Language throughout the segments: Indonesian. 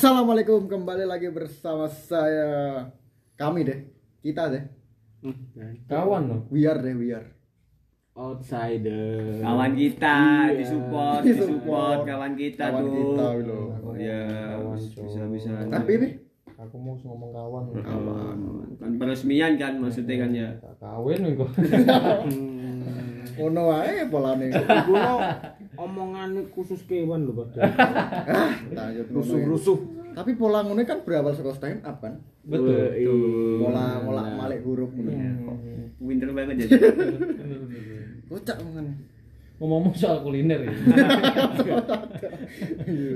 Assalamualaikum kembali lagi bersama saya kami deh kita deh Kawan loh. we are deh we are outsider kawan kita Iya. disupport Disupport. kawan kita Kawan tuh kita loh. oh, ya Kawan, bisa bisa tapi nih Aku mau ngomong kawan. kawan kan peresmian kan maksudnya kan ya Tak kawin nih kok. ono wae polane no omongan khusus kewan lho Pak. Ngono. Rusuh-rusuh. Tapi pola ngono kan berawal saka stand up kan Betul. pola pola malik huruf ngono winter banget jadi kocak ngono Ngomong soal kuliner ya.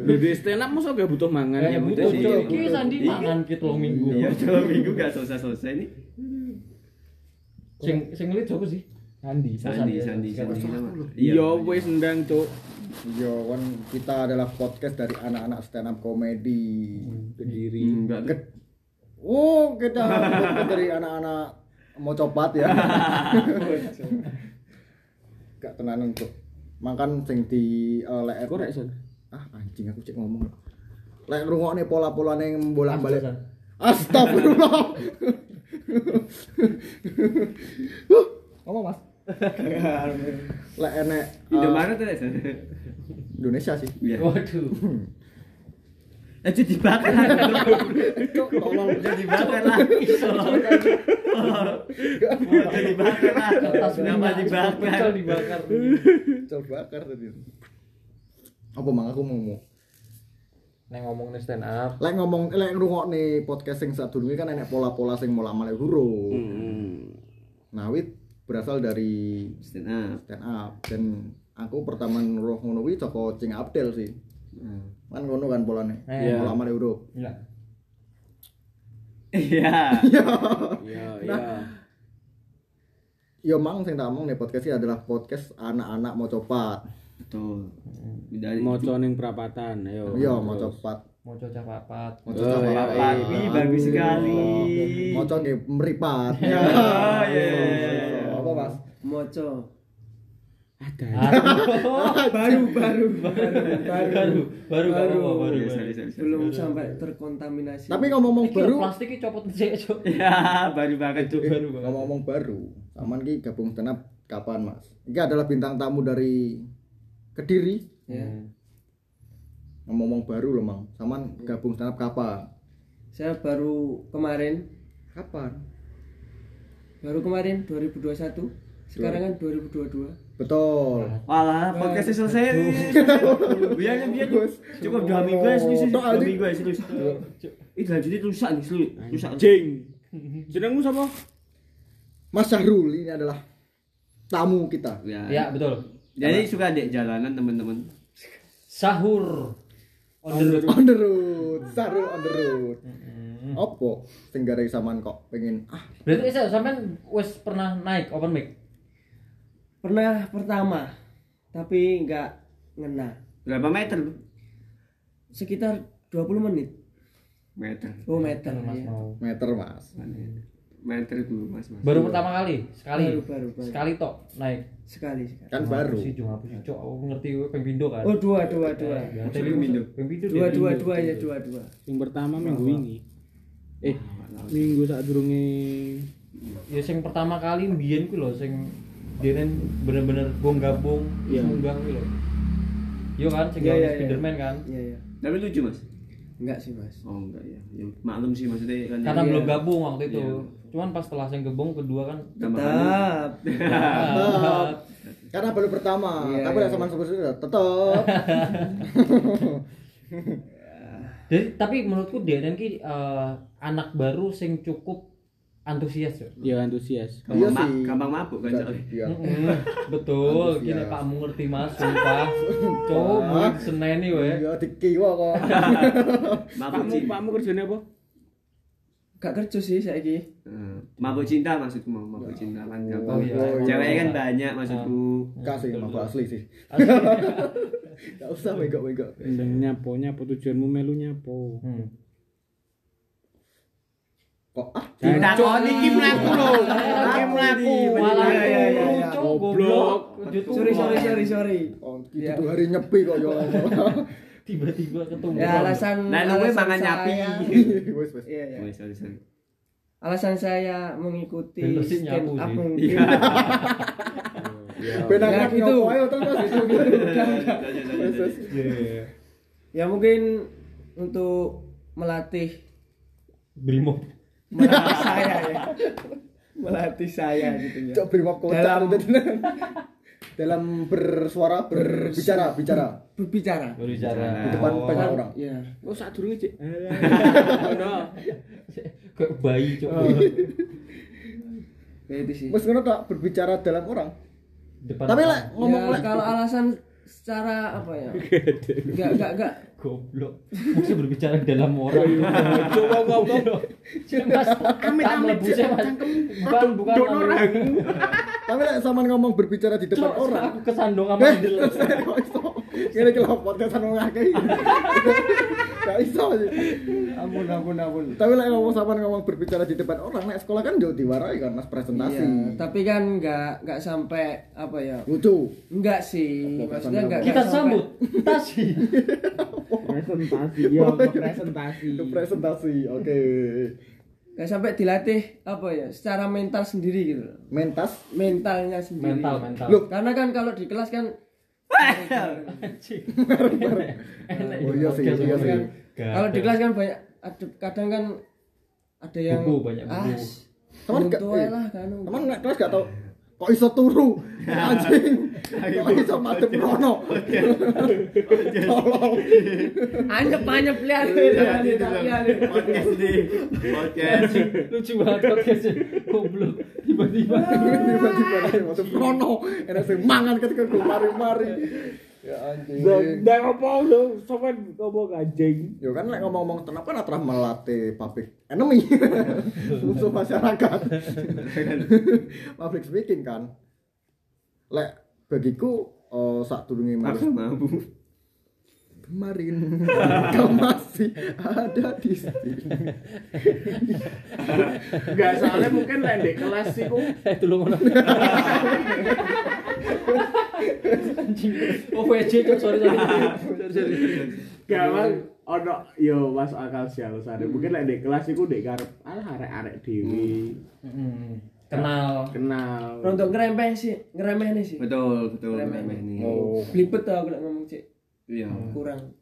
Di stand up masa gak butuh mangan Eh, ya butuh sih. sih. Iki sandi mangan kita lo minggu. iya dua minggu gak selesai selesai nih Sing sing ngelit siapa sih? Sandi. Sandi Sandi Sandi. Sandi nama. Iya wis ndang cuk. Yo kan kita adalah podcast dari anak-anak stand up comedy. Kediri. enggak Ket- Oh, kita podcast dari anak-anak mau copat ya. Gak tenanan untuk makan sing di uh, lek Korek son. ah anjing aku cek ngomong. Lek ngrungokne pola-polane yang bolak-balik. Astagfirullah. Ngomong Mas. Lek enek uh, Indomaret tuh ya Indonesia sih. iya. Waduh. aja dibakar Tolong. Jadi dibakar lah. Jadi dibakar lah. Minyak, dibakar. dibakar. coba bakar tadi. Apa mang? Aku mau mau Nek ngomong nih stand up. Lek ngomong lek ngrungokne podcast sing sadurunge kan enek pola-pola sing mola male huruf. Hmm. Nawit berasal dari stand up stand up dan aku pertama ngeruh ngono kuwi saka Cing Abdel sih. Kan ngono kan polane. Eh. Mola male huruf. Iya. iya Iya Nah. iya. Ya mang sing tak omong nih podcast ini adalah podcast anak-anak mau copat. betul dari Moco ning perapatan ayo. Iya, mau copat. Mau cocok papat. Mau Oh, copat. iya, wih bagus sekali. Mau copat nggih meripat. Ya, iya, iya, iya. Apa, Mas? Moco Ada. baru baru baru Baru baru baru baru. baru. Iya, belum sampai terkontaminasi Tapi ngomong baru, plastiknya copot sih, Cok. Ya, baru banget tuh. Baru banget. ngomong baru, Saman ki gabung stand up kapan, Mas? Ini adalah bintang tamu dari Kediri. ya Ngomong baru loh, Mang. Saman gabung stand up kapan? saya baru kemarin Kapan? Baru kemarin 2021 sekarang kan 2022 Betul. Walah, podcastnya selesai nih. Biarnya biar cukup dua minggu ya, serius. Tok, dua minggu ya, serius. Itu lanjutnya rusak nih, serius. rusak. Jing. Jenengmu sapa? Mas Syahrul ini adalah tamu kita. Ya. Ya, betul. Jadi suka dek jalanan teman-teman. Sahur. On the road. On the road, Syahrul on the road. Opo sing garai saman kok pengen ah Berarti saya sampean wis pernah naik open mic? pernah pertama tapi nggak ngena Berapa meter sekitar 20 menit Meter. oh meter Mas ya. Mau. meter, Mas. Meter dulu, Mas. Mas. Baru pertama kali, sekali. Baru, baru, baru. Sekali tok naik. sekali sekali Kan baru. sih Jung apa sih Cok? Aku ngerti pindo kan. oh dua dua dua Ya, pindo dua dua dua ya dua dua Yang pertama minggu ini. Eh, minggu saat durunge Ya sing pertama kali mbiyen kuwi lho sing denen bener-bener gong gabung Iya. munggah kuwi lho. Yo kan sing Iya, gawe iya, iya. Spiderman kan. iya iya Tapi lucu, Mas. enggak sih mas Oh, enggak ya. ya maklum sih maksudnya kan. Karena Iya. belum gabung waktu itu. Iya. Cuman pas setelah sing gebong kedua kan tetap Tetap. Karena baru pertama, Iya, tapi iya. lek saman sebut tetep. tetep. Jadi tapi menurutku Denen ki eh, anak baru sing cukup antusias ya. ya antusias. Iya Gampang, ma- gampang mabuk kan soalnya. Iya. Betul, gini Pak ngerti Mas, sumpah. Coba seneni we. Iya dikiwa kok. Mabuk Pakmu cinta. pakmu kerjane apa? gak kerja sih saya Eh, Mabuk cinta maksudku mau mabuk cinta kan gampang. Oh, iya. Ceweknya kan banyak maksudku. Enggak sih, mabuk asli sih. Enggak usah bego-bego. Ndang nyapo nyapo tujuanmu melu nyapo. Hmm. Kok ah Ditakoni iki mlaku lho. Iki mlaku. Malah Iya, iya, iya, iya. Goblok. sorry sorry sorry sorry oh, itu tuh hari nyepi kok yo. tiba-tiba ketemu Ya alasan Nah, alasan mangan nyapi. Wes wes. Iya, iya. Oh, sorry, sorry. Alasan saya mengikuti stand up mungkin Benar ngopo ayo terus Mas itu ya mungkin untuk melatih brimob. Melatih saya ya. Melatih saya gitu ya. Cok brimob kocak Dalam-. Dalam bersuara berbicara bicara. berbicara. Berbicara. Di depan Oh, banyak orang. ya Oh, sak durunge, Cik. kayak bayi cok? Oh. ya itu sih. Mas ngono tak berbicara dalam orang. Depan Tapi lek ngomong ya, kalau alasan secara apa ya? Enggak enggak enggak goblok. Maksudnya berbicara dalam orang. Coba ngomong. mas amit amit mas. bukan bukan orang. tapi lek sama ngomong berbicara di depan orang. aku kesandung sama Andel Iso? Kira kira podcast anu ngakei. Gak iso sih. ampun ampun ampun Tapi lek ngomong sama ngomong berbicara di depan orang, nek sekolah kan jauh diwarai kan mas presentasi. Iya, tapi kan enggak enggak sampai apa ya Lucu. enggak sih maksudnya enggak kita sambut tasi presentasi ya presentasi Itu presentasi. Oke. enggak sampai dilatih apa ya secara mental sendiri gitu loh. Mentas. mentalnya sendiri mental mental Loh. karena kan kalau di kelas kan Oh, ya, iya sih, podcast iya sih. kalau di kelas kan banyak ada kadang kan ada yang Buku, banyak buku. ah, Teman gak- eh, lah kan Teman nek kelas gak tau kok iso turu? Anjing. Kok iso madep rono? Tolong. Anyep anyep lihat Podcast nih. Podcast. lucu banget podcastnya goblok tiba-tiba tiba-tiba nek madep rono enak sing mangan ketika gue mari-mari. Ya anjing. Dan apa lu sampe ngomong anjing. Yo kan lek ngomong-ngomong tenang kan atra melatih public enemy. Musuh masyarakat. Public speaking kan. Lek bagiku oh, sak turungi Aku mampu. kemarin. Kau masih ada di sini. Enggak soalnya mungkin lek di kelas iku eh tolong ngono anjing oh WC cok sorry sorry. Sorry sorry gak ono yo masuk akal sih alasane mungkin lek di kelas iku dek karep alah arek-arek dewi. Hmm, kenal. Kenal. Untuk ngeremeh sih ngeremeh nih sih. Betul, betul. Remeh. remeh nih. oh. Belibet tau aku ngomong cek Iya. kurang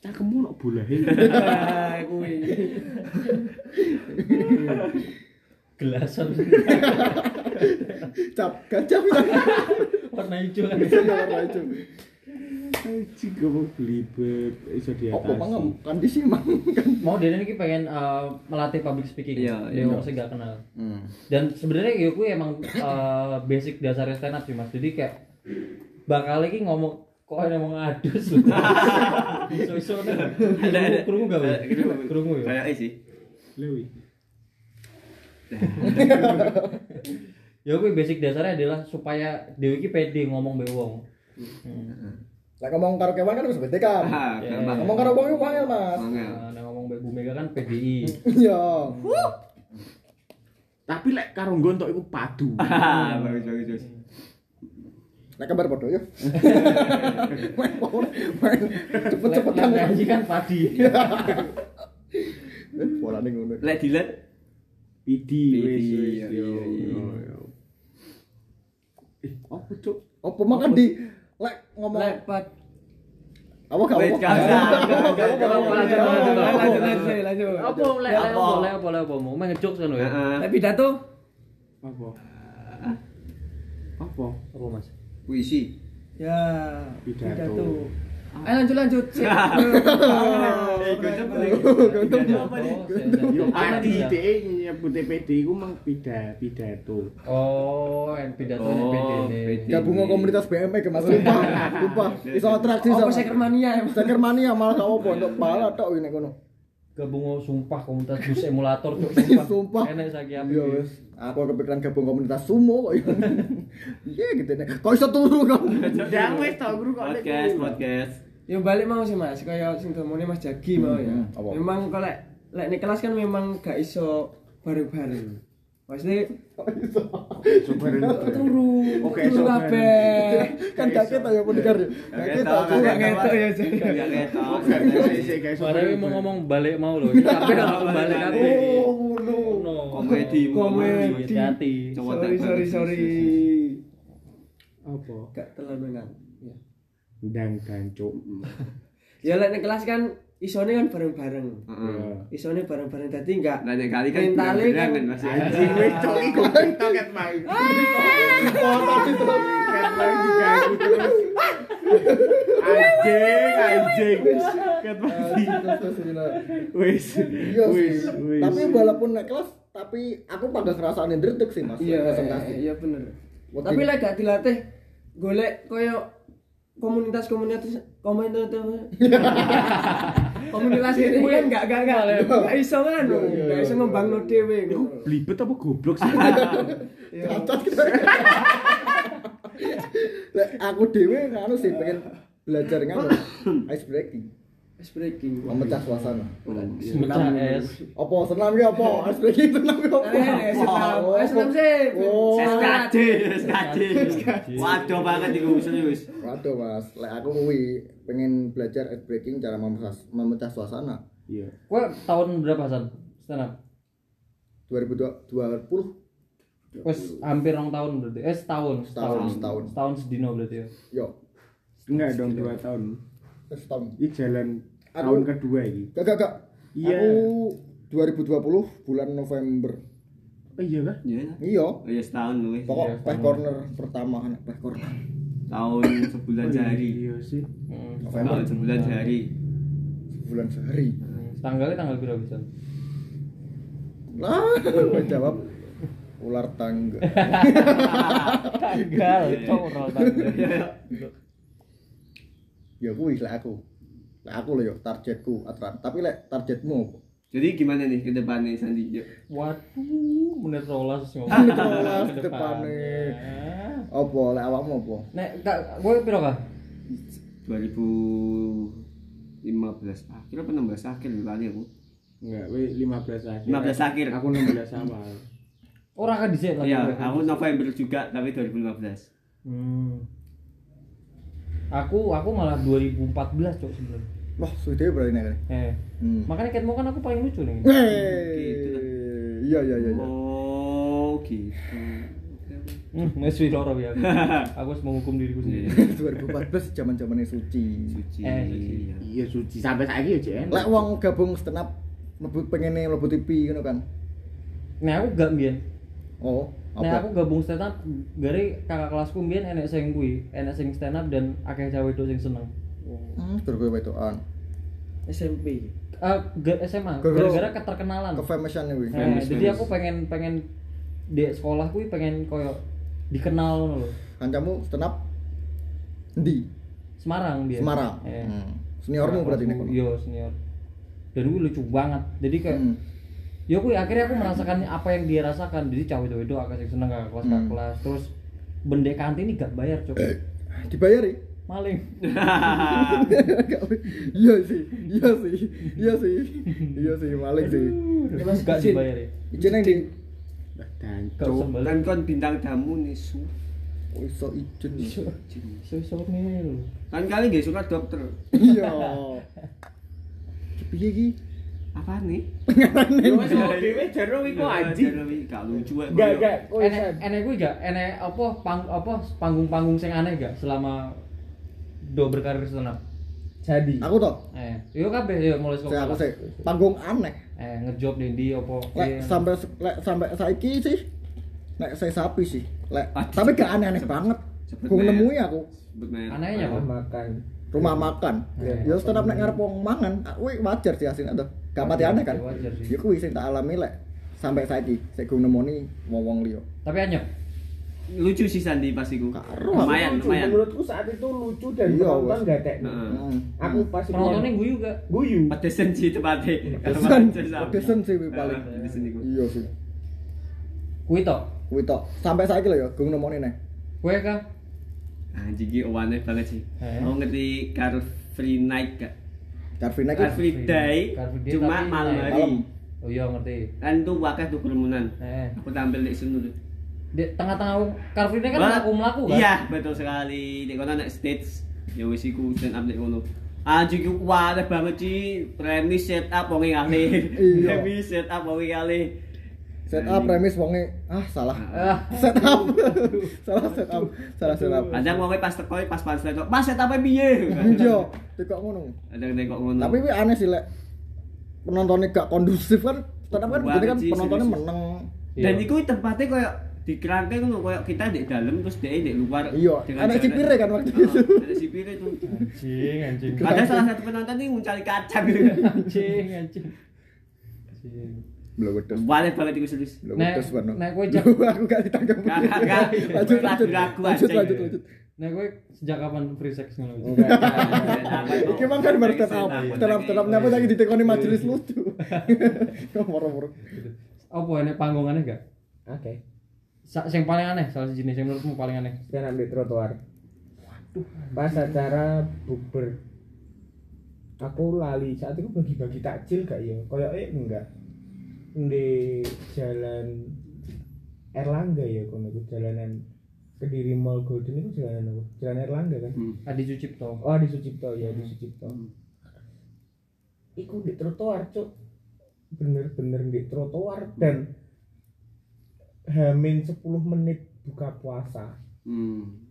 cakemmu nok bulahe ah kuwi gelasan. Cap bisa warna hijau. Kan bisa warna hijau. Anjing goblok belibet iso apa mangam diatasi kan disimang kan mau dia ini pengen uh, melatih public speaking. Iya, dia iya. orang sih gak kenal. Hmm. dan sebenarnya ya gue emang uh, basic dasar stand up sih mas. Jadi kayak bakal lagi ngomong kok ada ngomong adus loh iso iso Ada, ada. kerungu gak kerungu ya? Kayaknya sih. lewi ya gue basic dasarnya adalah supaya Dewi ki pede ngomong be wong. Lek ngomong karo kewan kan wis bete kan? Ah, Ya. gampang. ngomong karo wong itu wangel mas. Nah, nah, ngomong be Bu Mega kan PDI iya. Tapi lek karo nggontok iku padu. Bagus, bagus, bagus. Lek kabar podo yo. Main power main cepet-cepetan. Gaji kan padi bola ning ngono. Lek dilet. pidi wis iya, yo. iya, iya. yo, eh apa cuk? Apa makan di lek ngomong lek pat apa gak Wait, apa. Lanjut, apa lek? Lek? Apa? Lek apa? Lek apa? Mau main lo ya? Lek pidato? Apa? Apa? Apa mas Puisi. ya Pidato. pidato. Ayo lanjut lanjut. Eh, Oh, saya- dhek nyebut PD iku mang pida pidato. Oh yang pidato Oh, PD gabung komunitas BME ke mas. Lupa lupa iso atraksi apa sekermania ya Seker mania malah gak apa untuk pala tok ini kono gabung sumpah komunitas bus emulator tuh sumpah Sumpah. enak saiki apa Iya wes. Aku kepikiran gabung komunitas sumo kok. Iya gitu nih. Kok iso turu kok? Jangan wis tau guru kok Podcast, podcast. Ya balik mau sih mas, kayak sing domone Mas Jagi mau ya. Hmm? Memang kalau lek lek ning kelas kan memang gak iso bareng-bareng. Super turu. Oke, turu kabeh. kan gak kita ya pendengar ya gak kita Aku gak ngetok ya, Cek. Gak ketok. Padahal mau ngomong balik mau loh. Tapi kalau balik aku. oh ngono No. Komedi. Komedi. Cowok Sorry, sorry, sorry. Apa? Gak telanangan. Ya. Ndang gancuk. Ya lek kelas kan isone kan bareng-bareng. Heeh. Isone bareng-bareng dadi enggak Lah nek kali kan Mentale kan- kan Mas. Anjing wis cok iku kita ket mang. foto itu Ket mang diganggu terus. Anjing, anjing. Ket. Wis. iya Wis, wis. tapi walaupun naik kelas tapi aku pada ngerasain dretek sih mas Iya, presentasi iya bener. Tapi lek gak dilatih golek koyo komunitas komunitas komunitas komunitas ini. Kan gak gak gak gak iso kan? Gak iso ngembangno dhewe. Iku blibet apa goblok sih? cacat Lek aku dewe nganu sih pengen belajar nganu ice breaking. Ice breaking. Memecah suasana. Mecah es. apa senam ya apa? Ice breaking senam ya apa? Eh, senam, eh, senam sih. Oh. SKJ, SKJ. Waduh banget iku serius. waduh mas. Lek aku kuwi pengen belajar ice breaking cara memecah memecah suasana Iya. Kowe tahun berapa San? Stand up. 2020 Wes hampir rong tahun berarti. Eh setahun, Setahun, setahun. Setahun sedino berarti ya. yo Enggak dong 2 tahun. setahun Ini jalan Aku- tahun kedua ini. gak gak gak Iya. aku 2020 bulan November Oh iya kah? Iya. iya Oh iya setahun lu. weh. pokok Iya, setahun. corner pertama anak teh corner Tahun sebulan sehari. Iya sih. Hmm. November Tahun sebulan sehari. bulan sehari Tanggalnya tanggal berapa bisa? lah jawab ular tangga Tanggal, cowok roll tanggal. ya kuwi lek aku lek aku yo targetku atran tapi lek targetmu Jadi gimana nih ke depannya Sandi? Yuk. Waduh, menit rolas ngomong. Menit rolas Ke depannya. Apa lek awakmu apa Nek, kak, gue piro kah? 2015 akhir apa 16 akhir lali aku. Enggak, we 15 akhir. 15 akhir. Aku 16 awal. Orang kan dhisik lagi. Iya, aku November juga tapi 2015. Hmm. Aku aku malah 2014 cok sebenarnya. wah sudah berarti nek Eh. hmm. Makanya Ketmo kan aku paling lucu nih. Hei, iya iya iya iya. Oh, gitu. Hmm, wis wis ora ya. Aku harus menghukum diriku sendiri. Iya. 2014 zaman-zamane suci. Suci. Eh, suci. Iya. Iya suci sampai saiki ya, Cen. Lek wong gabung stand up mlebu pengen mlebu TV ngono kan. Nah, aku gak mbiyen. Oh, Nah, apa? aku gabung stand up dari kakak kelasku mbiyen enek sing kuwi, enek sing stand up dan akeh cewek itu sing seneng. Hmm, terus gue wedokan. SMP Ah, ga- SMA, Gara-gara- keterkenalan. Ke famousan kuwi. Nah, Famous, jadi aku pengen pengen di sekolah kuwi pengen koyo dikenal lho. Kancamu stand up ndi? Semarang dia. Semarang. Eh. Hmm. Seniormu berarti nek. kono. Iya, senior. Dan gue lucu banget. Jadi kayak Hmm. ya gue akhirnya aku merasakan apa yang dia rasakan. Jadi cawe cawe itu agak seneng kakak kelas kakak Hmm. kelas. Terus bendek kantin ini gak bayar cok. Dibayari? Maling. iya sih, iya sih, iya sih, iya sih, maling sih. Gak dibayar ya. Ijen yang di Gak Dancuk. Kan kon bintang tamu nih su. oh, iso ijen. So so nih lho. Kan kali gak suka dokter. Iya. Piye iki? Apa nih? Yo wis dhewe jero iku anjing. Gak lucu ya. Enggak, enggak. Oh, Enek enek gue gak enek apa pang apa panggung-panggung sing aneh gak selama do berkarir up. jadi Aku toh. Eh, yo kabeh yo mulai Saya aku sekolah. sih panggung aneh. Eh, ngejob di ndi apa. Lek piye. sampai lek sampai saiki sih. Lek saya sapi sih. Lek Ah, tapi gak aneh-aneh banget. banget. nemui aku. Anehnya apa? makan rumah makan. Iya. Ya stand up nek ngarep wong mangan, kuwi wajar sih asine tuh. Gak pati aneh kan? Ya kuwi sing tak alami lek sampai saiki sik gue nemoni wong-wong liya. Tapi anyep. Lucu sih Sandi pas iku. Karo. Lumayan, Lucu, lumayan. Menurutku saat itu lucu dan Iya, penonton gak tek. Heeh. Hmm. Aku pas iku Penontonnya gue juga. guyu. Pedesan sih tepatnya. Pedesan, pedesan sih paling. Pedesan iku. Iya sih. Kuwi tok. Kuwi tok. Sampai saiki lho ya gue nemoni nih. Kue kah? Anjing iki aneh banget sih. Mau ngerti Car Free Night gak? Car Free Day Car Free Day cuma malam night. hari. Oh iya ngerti. Kan itu wakil tuh kerumunan. Eh, Aku tampil di sini tuh. Di tengah-tengah Car Free Day kan Wah, melaku-melaku kan? Iya, betul sekali. Di kono nek stage ya wis iku stand up nek kono. Anjing iku kuat banget sih. Premis set up wong ngalih. Iya. Premis set up wong ngalih. set up premis wonge ah salah Ah, set up salah set up salah set up Kadang wong pas teko pas pas teko, "Mas set up piye?" iya tekok ngono Kadang nek kok ngono. tapi ini aneh sih lek penontonnya gak kondusif kan up kan begini kan sih, penontonnya meneng Dan Iya. iku tempatnya koyo di kerangka ngono koyo kita di dalam terus dia di luar. Iya, jalan. sipirnya kan waktu Oh, itu. Ada sipirnya tuh. anjing, anjing. Ada salah satu penonton nih mencari kacang gitu. Anjing, anjing. Belum wedus Balik banget iku serius. belum wedus Bano. nek kowe jak, aku gak ditangkap Gak, gak, gak. lanjut lanjut Ragu-ragu lanjut anjing. lanjut lanjut nek kowe sejak kapan free sex ngono? Iki mah kan baru up, stand up. Napa lagi ditekoni majelis lucu? Moro-moro. Apa ini panggungane gak? Oke. Sa sing paling aneh, salah siji sing menurutmu paling aneh. Stand up di trotoar. Pas acara bukber. Aku lali saat itu bagi-bagi takjil gak ya? Kayak eh enggak. Di jalan Erlangga ya kono iku jalanan Kediri Mall Golden itu jalanan apa? Jalan Erlangga kan? Hmm. Adi Sucipto. Oh di Sucipto ya di Sucipto. Iku di trotoar cuk. Bener-bener di trotoar dan hamin 10 menit buka puasa. Hmm.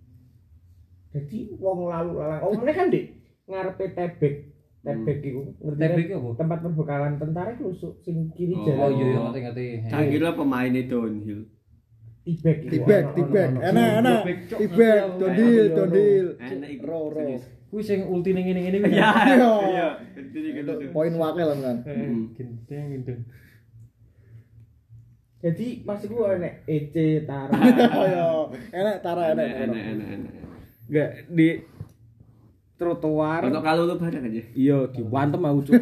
Jadi wong lalu lalang. Oh mereka kan di ngarepe tebek. Tebek iku ngerti kan? Tebek iku apa? Tempat perbekalan tentara iku lusuk sing kiri Oh, jalan. Oh iya iya ngerti ngerti. Kira pemainnya downhill. Tibek iku. Tibek, tibek, enak, enak. Tibek, Ngerti dondil, Enak, dondil. Enak iku. Ro, ro. Kuwi sing ulti ning ngene-ngene kuwi. Iya. Iya. Iya. Itu tuh. Poin wakil kan. Eh, Hmm. Jadi pas iku enek EC Tara. Oh iya, enak tara enak. Enak, enak, enak, enak. Enggak di trotoar. Untuk kalau lu bareng aja. Iya, diwantem aku cuk.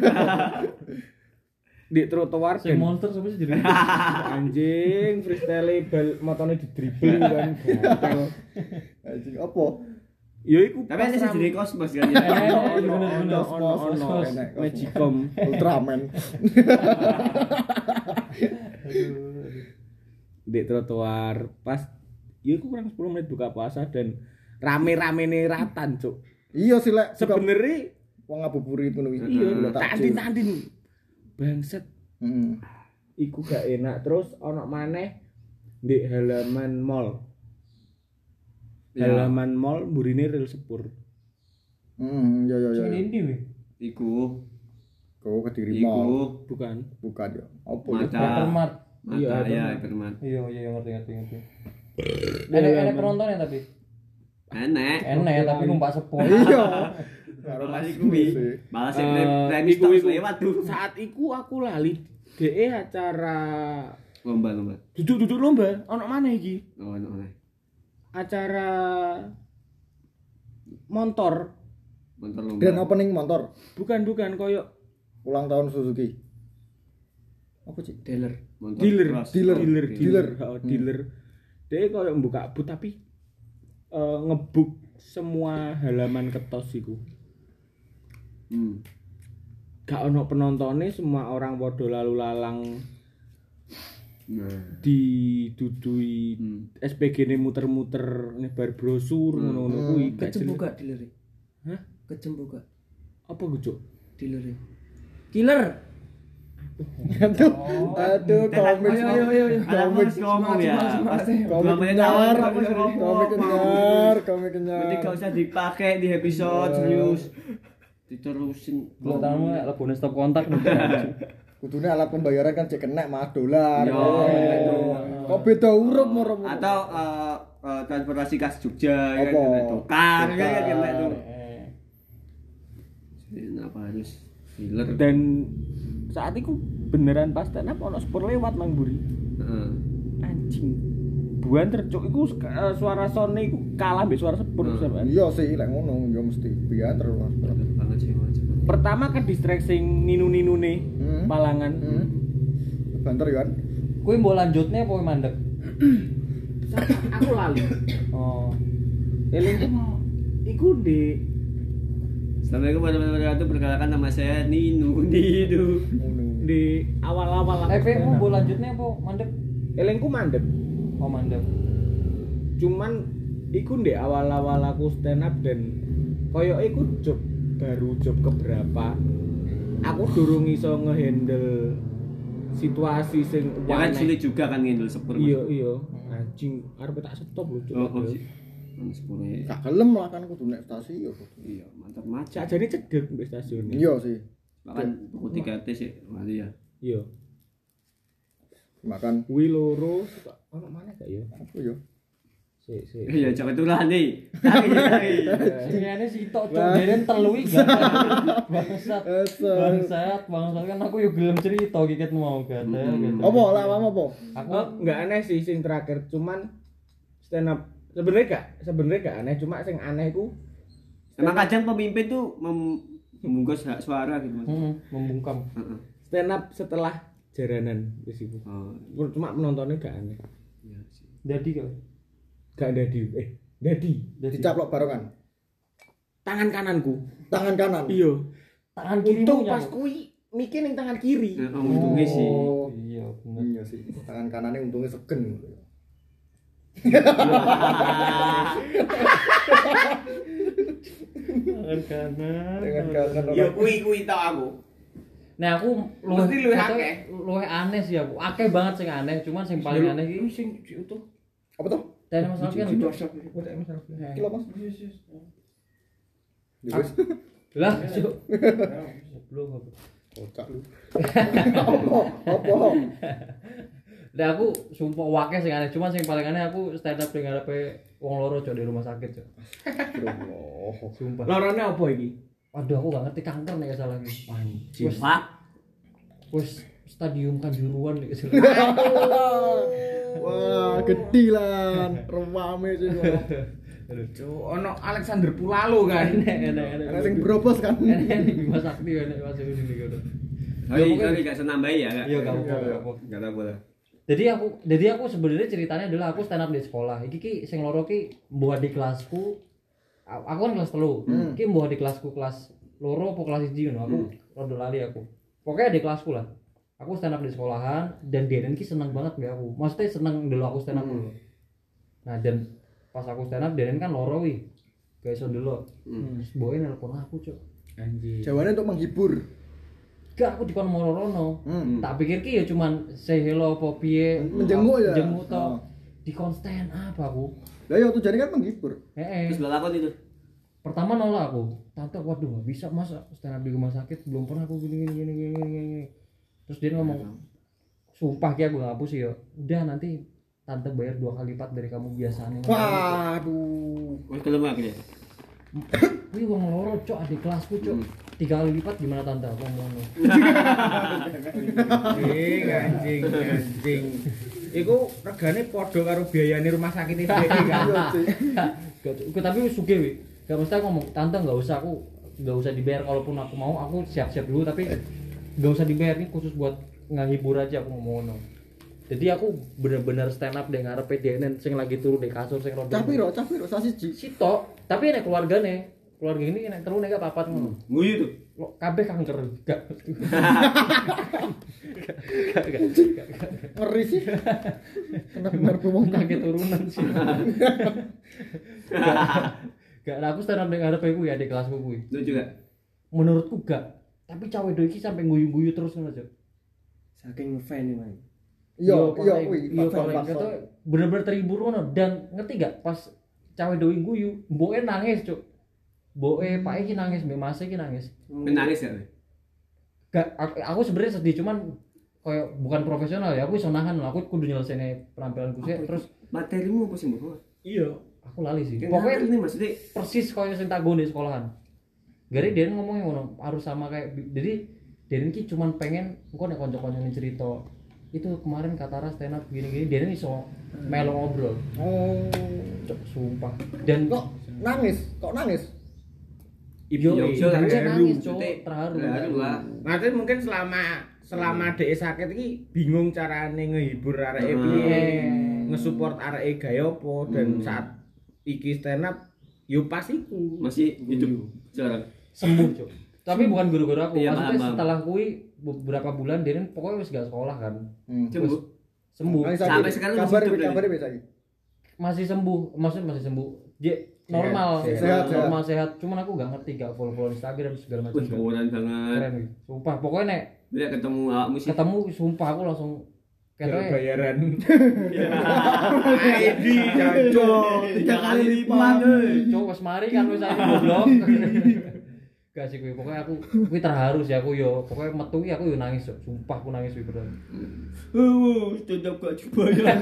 di trotoar Sing dan monster sih jenenge? anjing freestyle bal motone di dribble kan. Anjing apa? Ya iku Tapi ada jadi kosmos kan. Ya. Ono, ono, ono, enak. Magicom. Ultraman. Di trotoar pas ya iku kurang 10 menit buka puasa dan rame-rame nih ratan cuk. Iya sih lek. Suka Sebenarnya wong ngabuburit ngono kuwi. iya tandin-tandin bangset Heeh. iku gak enak terus ono maneh di halaman mall Ya. halaman mall burine rel sepur Heeh, iya iya iya. Sing ini weh. Iku. Kau kediri Iku. mall. bukan Bukan ya. Apa ya? Mata. Hypermart. Mata Iya, ya, hypermart. hypermart. Iya iya ngerti ngerti ngerti. Di Enak enak halaman- penontonnya tapi. Enak. Enak ya tapi numpak sepur. Iya. Karo Mas iku wi. sih. Malah sing premis iku. lewat tuh. saat iku aku lali DE acara Lomba-lomba. duduk-duduk lomba ono mana iki Oh, ono oleh. acara motor Motor lomba. Grand opening motor. bukan bukan koyo Ulang tahun Suzuki. Apa sih? dealer. Motor dealer. Dealer. Oh, dealer dealer Hmm. oh, dealer dia koyo buka but tapi eh, ngebuk semua halaman ketos iku Hmm. gak ono penontonnya semua orang podo lalu lalang Nah. didudui Hmm. SPG ini muter-muter nyebar brosur ngono-ngono kuwi gak jelas. gak dealer? Hah? Kecembu gak apa gucuk dealer? Killer. Aduh, aduh, komik. Komik. ngomong ya. Komik kenyar, komik kenyar, komik kenyar. Berarti gak usah dipakai di episode serius. Diterusin. Kalau tamu lebih stop kontak. Kudune alat pembayaran kan cek kena mah dolar. Yo, Eh, itu. Kok beda huruf moro Atau eh, eh, transportasi kas Jogja ya Apa? kan dokar kan Dokar. kena itu. Kenapa harus dealer? dan saat itu beneran pas stand up ono spur lewat mang buri Heeh. anjing buan tercuk iku eh, suara sone iku kalah mbek suara sepur Hmm. Iya sih, lek ngono ya mesti biar terus. Pertama ke distrik sing ninu-ninune Hmm. palangan Hmm. Banter kan? Kuwi mbok lanjutnya apa mandek? aku lali Oh. eling iku di Assalamualaikum warahmatullahi wabarakatuh. Perkenalkan nama saya Ninu Ninu. Di awal-awal aku Eh, bola lanjutnya apa mandek? elengku mandek. Oh, mandek. Cuman iku ndek awal-awal aku stand up dan koyo iku job baru job keberapa. Aku durung iso ngehandle situasi sing Ya kan sulit juga kan ngendel sepur. Iya iya. Anjing arep tak stop lho. Oh, oh. Nang sepur ya. Gak gelem lah kan kudu nek stasiun ya. kudu. Iya, mantap macet. Sakjane cedek mbek stasiun. Iya sih. Bahkan buku 3T sih, mali ya. Iya. Makan Kuwi loro ono mana gak ya? apa ya? Sik sik. Iya, nih. Lagi, lagi. Ini cok dene telu iki. Bangsat. Bangsat, bangsat kan aku yo gelem cerita kiket mau gak ada gitu. Apa lah apa? Aku Oh, nggak aneh sih sing terakhir cuman stand up sebenarnya gak sebenarnya gak aneh cuma sing aneh ku Emang kadang pemimpin tuh mem membungkus hak suara gitu mas. hmm, membungkam. Heeh. stand up setelah jaranan wis iku. Oh, Cuma penontonnya gak aneh. sih. Jadi kok. Gak dadi eh Jadi Dicaplok barengan. tangan kananku. Tangan kanan. Iya. tangan kiri Untung pas kuwi mikir ning tangan kiri. Oh, untungnya sih. Bener. Iya sih. Tangan kanannya untungnya segen. Tangan kanan. Tangan kanan. Ya kui kui tau aku. Nah, aku Mesti luwih akeh. luwih aneh sih aku. Akeh banget sing aneh, cuman sing paling aneh iki sing utuh. Apa tuh? tadi masalah kan udah. Eh. Kilo mas. Ya wis. Lah, cuk. Belum apa. Kocak lu. Apa? Apa? Nah, aku sumpah wake sing aneh, cuman sing paling aneh aku stand up dengan ngarepe wong loro cok di rumah sakit cok. Allah. Sumpah. Lorone apa iki? Waduh, aku gak ngerti kanker nih salah iki. Wes Pak. wes stadium kanjuruan nih Wah, gede lah. Rewame sih. Cuk, ono Alexander Pulalo kan. Enak, enak, enak. Karena sing berobos kan. Enak nih Bima Sakti enak masuk sini gitu. Hai, kali gak senambai ya kak? Iya, gak apa-apa, gak apa-apa. Gak. Jadi aku jadi aku sebenarnya ceritanya adalah aku stand up di sekolah. Iki ki sing loro ki buat di kelasku. Aku kan kelas telu. Ki buat di kelasku kelas loro apa kelas 1 ngono. Aku rada lali aku. Pokoknya di kelasku lah. Aku stand up di sekolahan dan Denen ki seneng banget mbak aku. Maksudnya seneng dulu aku stand up dulu. Nah, dan pas aku stand up Denen kan loro wi. Gak iso dulu. Terus boy nelpon aku, Cuk. Anjing. Jawabannya untuk menghibur. Gak aku dikon moro-rono. Hmm. Tak pikir ki ya cuman say hello apa piye. Menjenguk ya? Menjenguk to. Oh. Dikon stand up aku. Lah ya tujuannya kan menghibur. Eh, Terus lalakon itu. pertama nolak aku. Tante, waduh nggak bisa mas stand up di rumah sakit belum pernah aku gini gini gini gini gini. gini. Terus dia ngomong, sumpah kayak gue ngapus ya. Udah nanti tante bayar dua kali lipat dari kamu biasanya. Waduh. Wah, kalau mak ya. Wih wong loro cok adik kelasku cok. Tiga kali lipat gimana tante? Aku ngomong. Anjing, anjing, anjing. Iku regane padha karo biayane rumah sakit ini kan. Iya. Gak, gak- tapi suge wi. Gak mesti aku ngomong tante nggak usah aku nggak usah dibayar kalaupun aku mau aku siap-siap dulu tapi nggak usah dibayar ini khusus buat ngehibur aja aku ngomong ngono. Jadi aku bener-bener stand up deh ngarepe DNN sing lagi turu di kasur sing roda. Cah piro, cah piro sasiji. Sito, tapi nek keluargane, keluarga ini nek telu nek gak papat ngono. Nguyu tuh. Lo kabeh kanker gak. Ngeri sih. Kena bener bumong Kaget turunan sih. Gak, gak, nah aku stand up deh ngarepe kuwi ya di kelasku kuwi. Lu juga. menurutku gak tapi cawe doi iki sampai guyu-guyu terus ngono aja Saking fan ini, Man. Iya, iya iya bener-bener terhibur ngono dan ngerti gak pas cawe doi guyu mboke nangis cuk mboke pak iki nangis mbak mas iki nangis Menangis ya. gak aku, aku sebenarnya sedih cuman kayak bukan profesional ya aku iso nahan lah aku kudu nyelesain penampilanku sih terus Materimu apa sih mbak? Iya. aku lali sih Pokoknya pokoknya ini maksudnya persis kayak sing tak di sekolahan. Gari dia ngomongnya ngono harus sama kayak jadi dia ki cuman pengen engko nek kanca-kanca cerita itu kemarin Katara stand up gini-gini dia iso melo ngobrol. Oh. Cok, sumpah. Dan Kok nangis? Kok nangis? yo yo, yo terharu. nangis cok Maksudnya, terharu. terharu lah. Nanti mungkin selama selama dhek sakit iki bingung carane ngehibur areke Hmm. piye, ngesupport areke gaya apa dan Hmm. saat iki stand up yo pas iku. Masih hidup sekarang. sembuh cok tapi bukan guru-guru aku Iya, maksudnya paham. setelah kui beberapa bulan dia kan pokoknya wis gak sekolah kan Hmm. Sembuh. Sembuh Sampai sekarang masih kabar kabar biasa masih sembuh maksudnya masih sembuh dia normal Sehat, sehat. normal sehat cuman aku gak ngerti gak follow follow Instagram segala macam Wih, keren banget. keren gitu sumpah pokoknya nek Dia ketemu awakmu sih. ketemu sumpah aku langsung Kalau katanya bayaran ID jancok tiga kali lipat. cowok wis mari kan wis aku goblok gak sih kuwi pokoknya aku kuwi terharu sih aku yo pokoknya metu ki aku yo nangis Cok. sumpah aku nangis kuwi beneran Uh, tetap gak dibayar.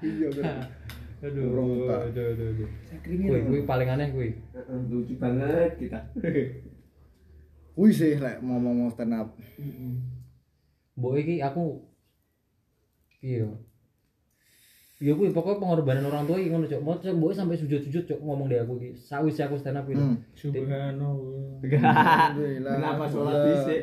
Iya kan. aduh aduh aduh aduh kuwi kuwi paling aneh kuwi Lucu banget kita. Wih sih lek ngomong-ngomong stand up. mbok iki aku iya Iya kuwi pokoknya pengorbanan orang tua ngono cok. Mau cok mbok sampai sujud-sujud cok ngomong deh aku iki. Sawise aku stand up iki. Hmm. subhanallah Alhamdulillah. Kenapa sholat dhisik?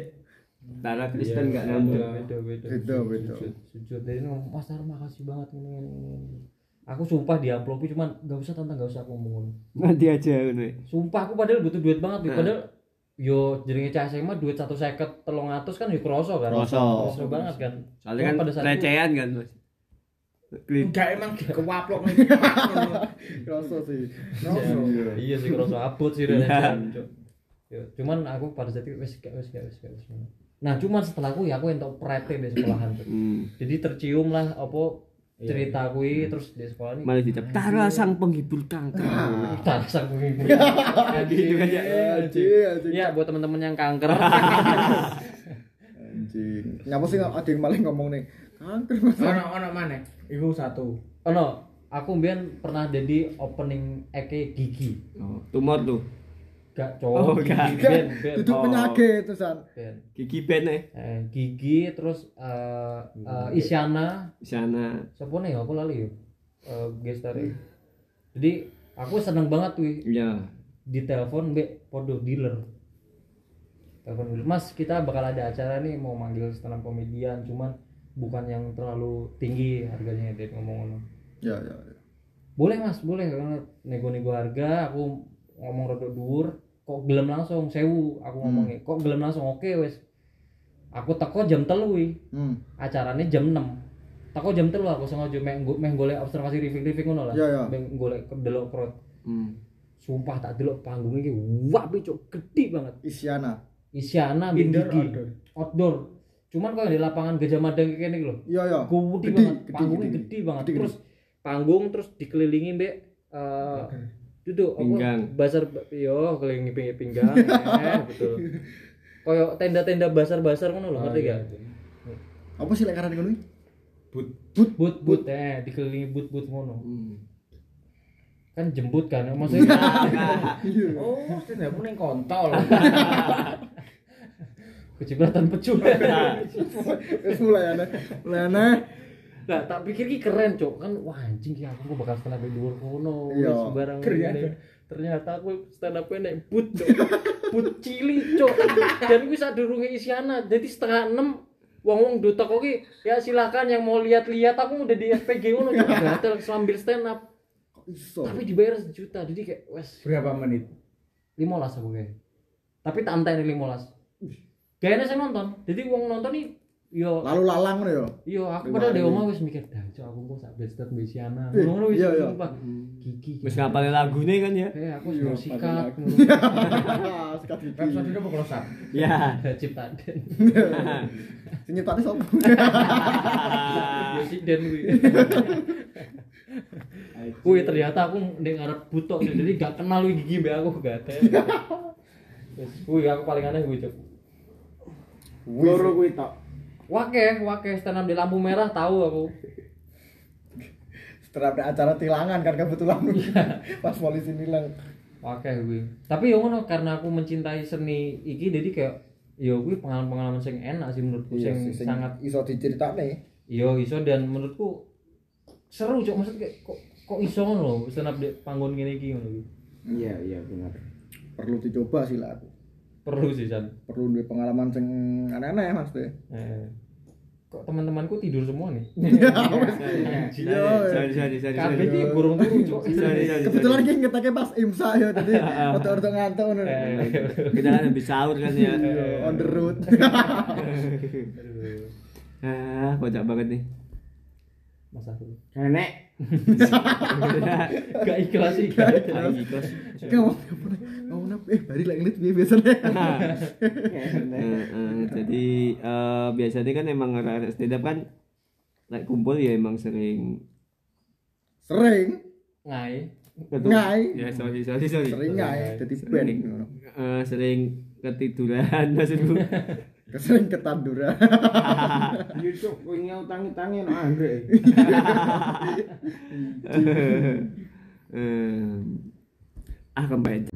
Tara Kristen gak Beda, nyambung. beda, beda. Beda, beda. Sujud, sujud. Jadi ngomong, Mas Tar makasih banget ini, ini, ini. Aku sumpah di amplopi cuman gak usah tante gak usah aku ngomong. Nanti aja ngono. Sumpah aku padahal butuh duit banget nih. Nah. Padahal yo jenenge cah SMA duit satu seket telung atus kan yo kroso kan. Kroso. Kroso banget kan. Soalnya kan pada saat itu- recehan kan, Mas. Enggak emang kewaplok nih Kroso sih. Iya, iya sih kroso abot sih Iya. cuman aku pada saat itu gak wes gak wes. Nah, cuman setelah aku ya aku entuk prete di sekolahan. Hmm. Jadi tercium lah apa cerita kui terus di sekolah ini Malah dicap Tara sang penghibur kanker. tak sang penghibur. Gitu kan ya. Iya buat teman-teman yang kanker. Anjing. Nyapa sih ada yang maling ngomong nih. Ono ono mana iku satu oh no, aku mbien pernah jadi opening eke gigi. Oh, tumor tuh. Gak Oh, cowok gak. gigi ben ben. Itu Oh. penyakit terusan. ben. Gigi ben eh Eh, gigi terus eh eh, Isyana di sana. siapa nih aku lali ya Eh, gestare jadi aku seneng banget tuh Iya. di telepon mbak podo dealer telepon dealer mas kita bakal ada acara nih mau manggil stand up komedian cuman bukan yang terlalu tinggi harganya dia ngomong ngomong Ya ya. ya. boleh mas boleh. Nego-nego harga aku ngomong rada dhuwur kok gelem langsung? Sewu aku ngomongnya. Kok gelem langsung? Oke wes. Aku teko jam telu Hmm. acaranya jam 6 teko jam telu aku sengaja meh meh golek observasi review-review ngono lah. Iya, iya. meh golek delok crowd Hmm. sumpah tak delok panggung iki wah cok gede banget. Isyana. Isyana ambek Indoor, outdoor cuman kalau di lapangan Gajah Mada kayak gini lho Iya ya. gede Gede, banget. gede, panggungnya gede. gede, banget. Gede, gede. terus panggung terus dikelilingi mbek eh duduk apa? Pinggang. basar yo kelilingi ping pinggang eh, betul koyo tenda-tenda basar-basar ngono lho ngerti gak? Apa sih lek karane ngono iki? but. But but but. eh dikelilingi but but ngono. Hmm. kan jemput kan maksudnya. Oh stand up ning kontol kecipratan pecut Wis mulai aneh. Mulai aneh. Nah, tak pikir ki keren, Cok. Kan wah anjing ki aku kok bakal stand up di luar kono. Iya. Sembarang Ternyata. ini. Ternyata aku stand up naik but, Cok. but cili, Cok. Dan kuwi sadurunge Isyana. Jadi setengah enam wong-wong do toko ki ya silakan yang mau lihat-lihat aku udah di SPG ngono Cok. Gatel sambil stand up. Iso? Tapi dibayar sejuta. Jadi kayak wes berapa menit 15 aku kayak. Tapi tak anteni 15. Kayaknya saya nonton. Jadi wong nonton nih yo Lalu lalang ngono ya. Iya, aku padahal di omah wis mikir, dah cok aku kok sak bestet Mbesiana. Eh, Ngono wis iya, iya. sumpah. Gigi. Wis ngapalin lagune kan ya. Eh, aku Iya, wis sikat. Sikat gigi. episode ini close up Ya. Ciptaden. Sing nyiptane sapa? Presiden kuwi. Kuwi ternyata aku ndek ngarep butok jadi gak kenal gigi mbek aku gak ada. Wis kuwi aku paling aneh kuwi cok. Loro kuwi tok Wake, wake stand up di lampu merah tahu aku. Setelah ada acara tilangan kan kebetulan. Pas polisi nilang. Wake kuwi. Tapi yo ngono karena aku mencintai seni iki jadi kayak yo kuwi pengalaman-pengalaman sing enak sih menurutku Iya sing sangat iso diceritane. Iya iso dan menurutku seru cok maksudnya kayak kok kok iso ngono lho stand up di panggon ngene iki ngono iki. iya iya benar Perlu dicoba sih lah aku. Perlu sih San. Perlu duwe pengalaman sing aneh-aneh Mas deh. Eh. kok teman-temanku tidur semua nih Iya. Sorry, sorry, sorry. kabeh iki burung turu Sorry, sorry, Kebetulan iki ngetake pas imsak ya tadi. Foto-foto ngantuk ngono. kita kan habis sahur kan ya. On the road. ah, kocak banget nih. masa dulu Nenek. gak ikhlas sih gak ikhlas. Kamu eh bari lek ngeliat piye biasanya. Eh, jadi eh, biasanya kan emang arek stand up kan like kumpul ya emang sering Sering ngai. Ngai. Ya sorry sorry sorry. sering ngai dadi Sering. band ngono. Eh, sering ketiduran maksudku. Kesering ketanduran. Yo cuk, kowe ngutang-utangi nang anggrek. Arbeit.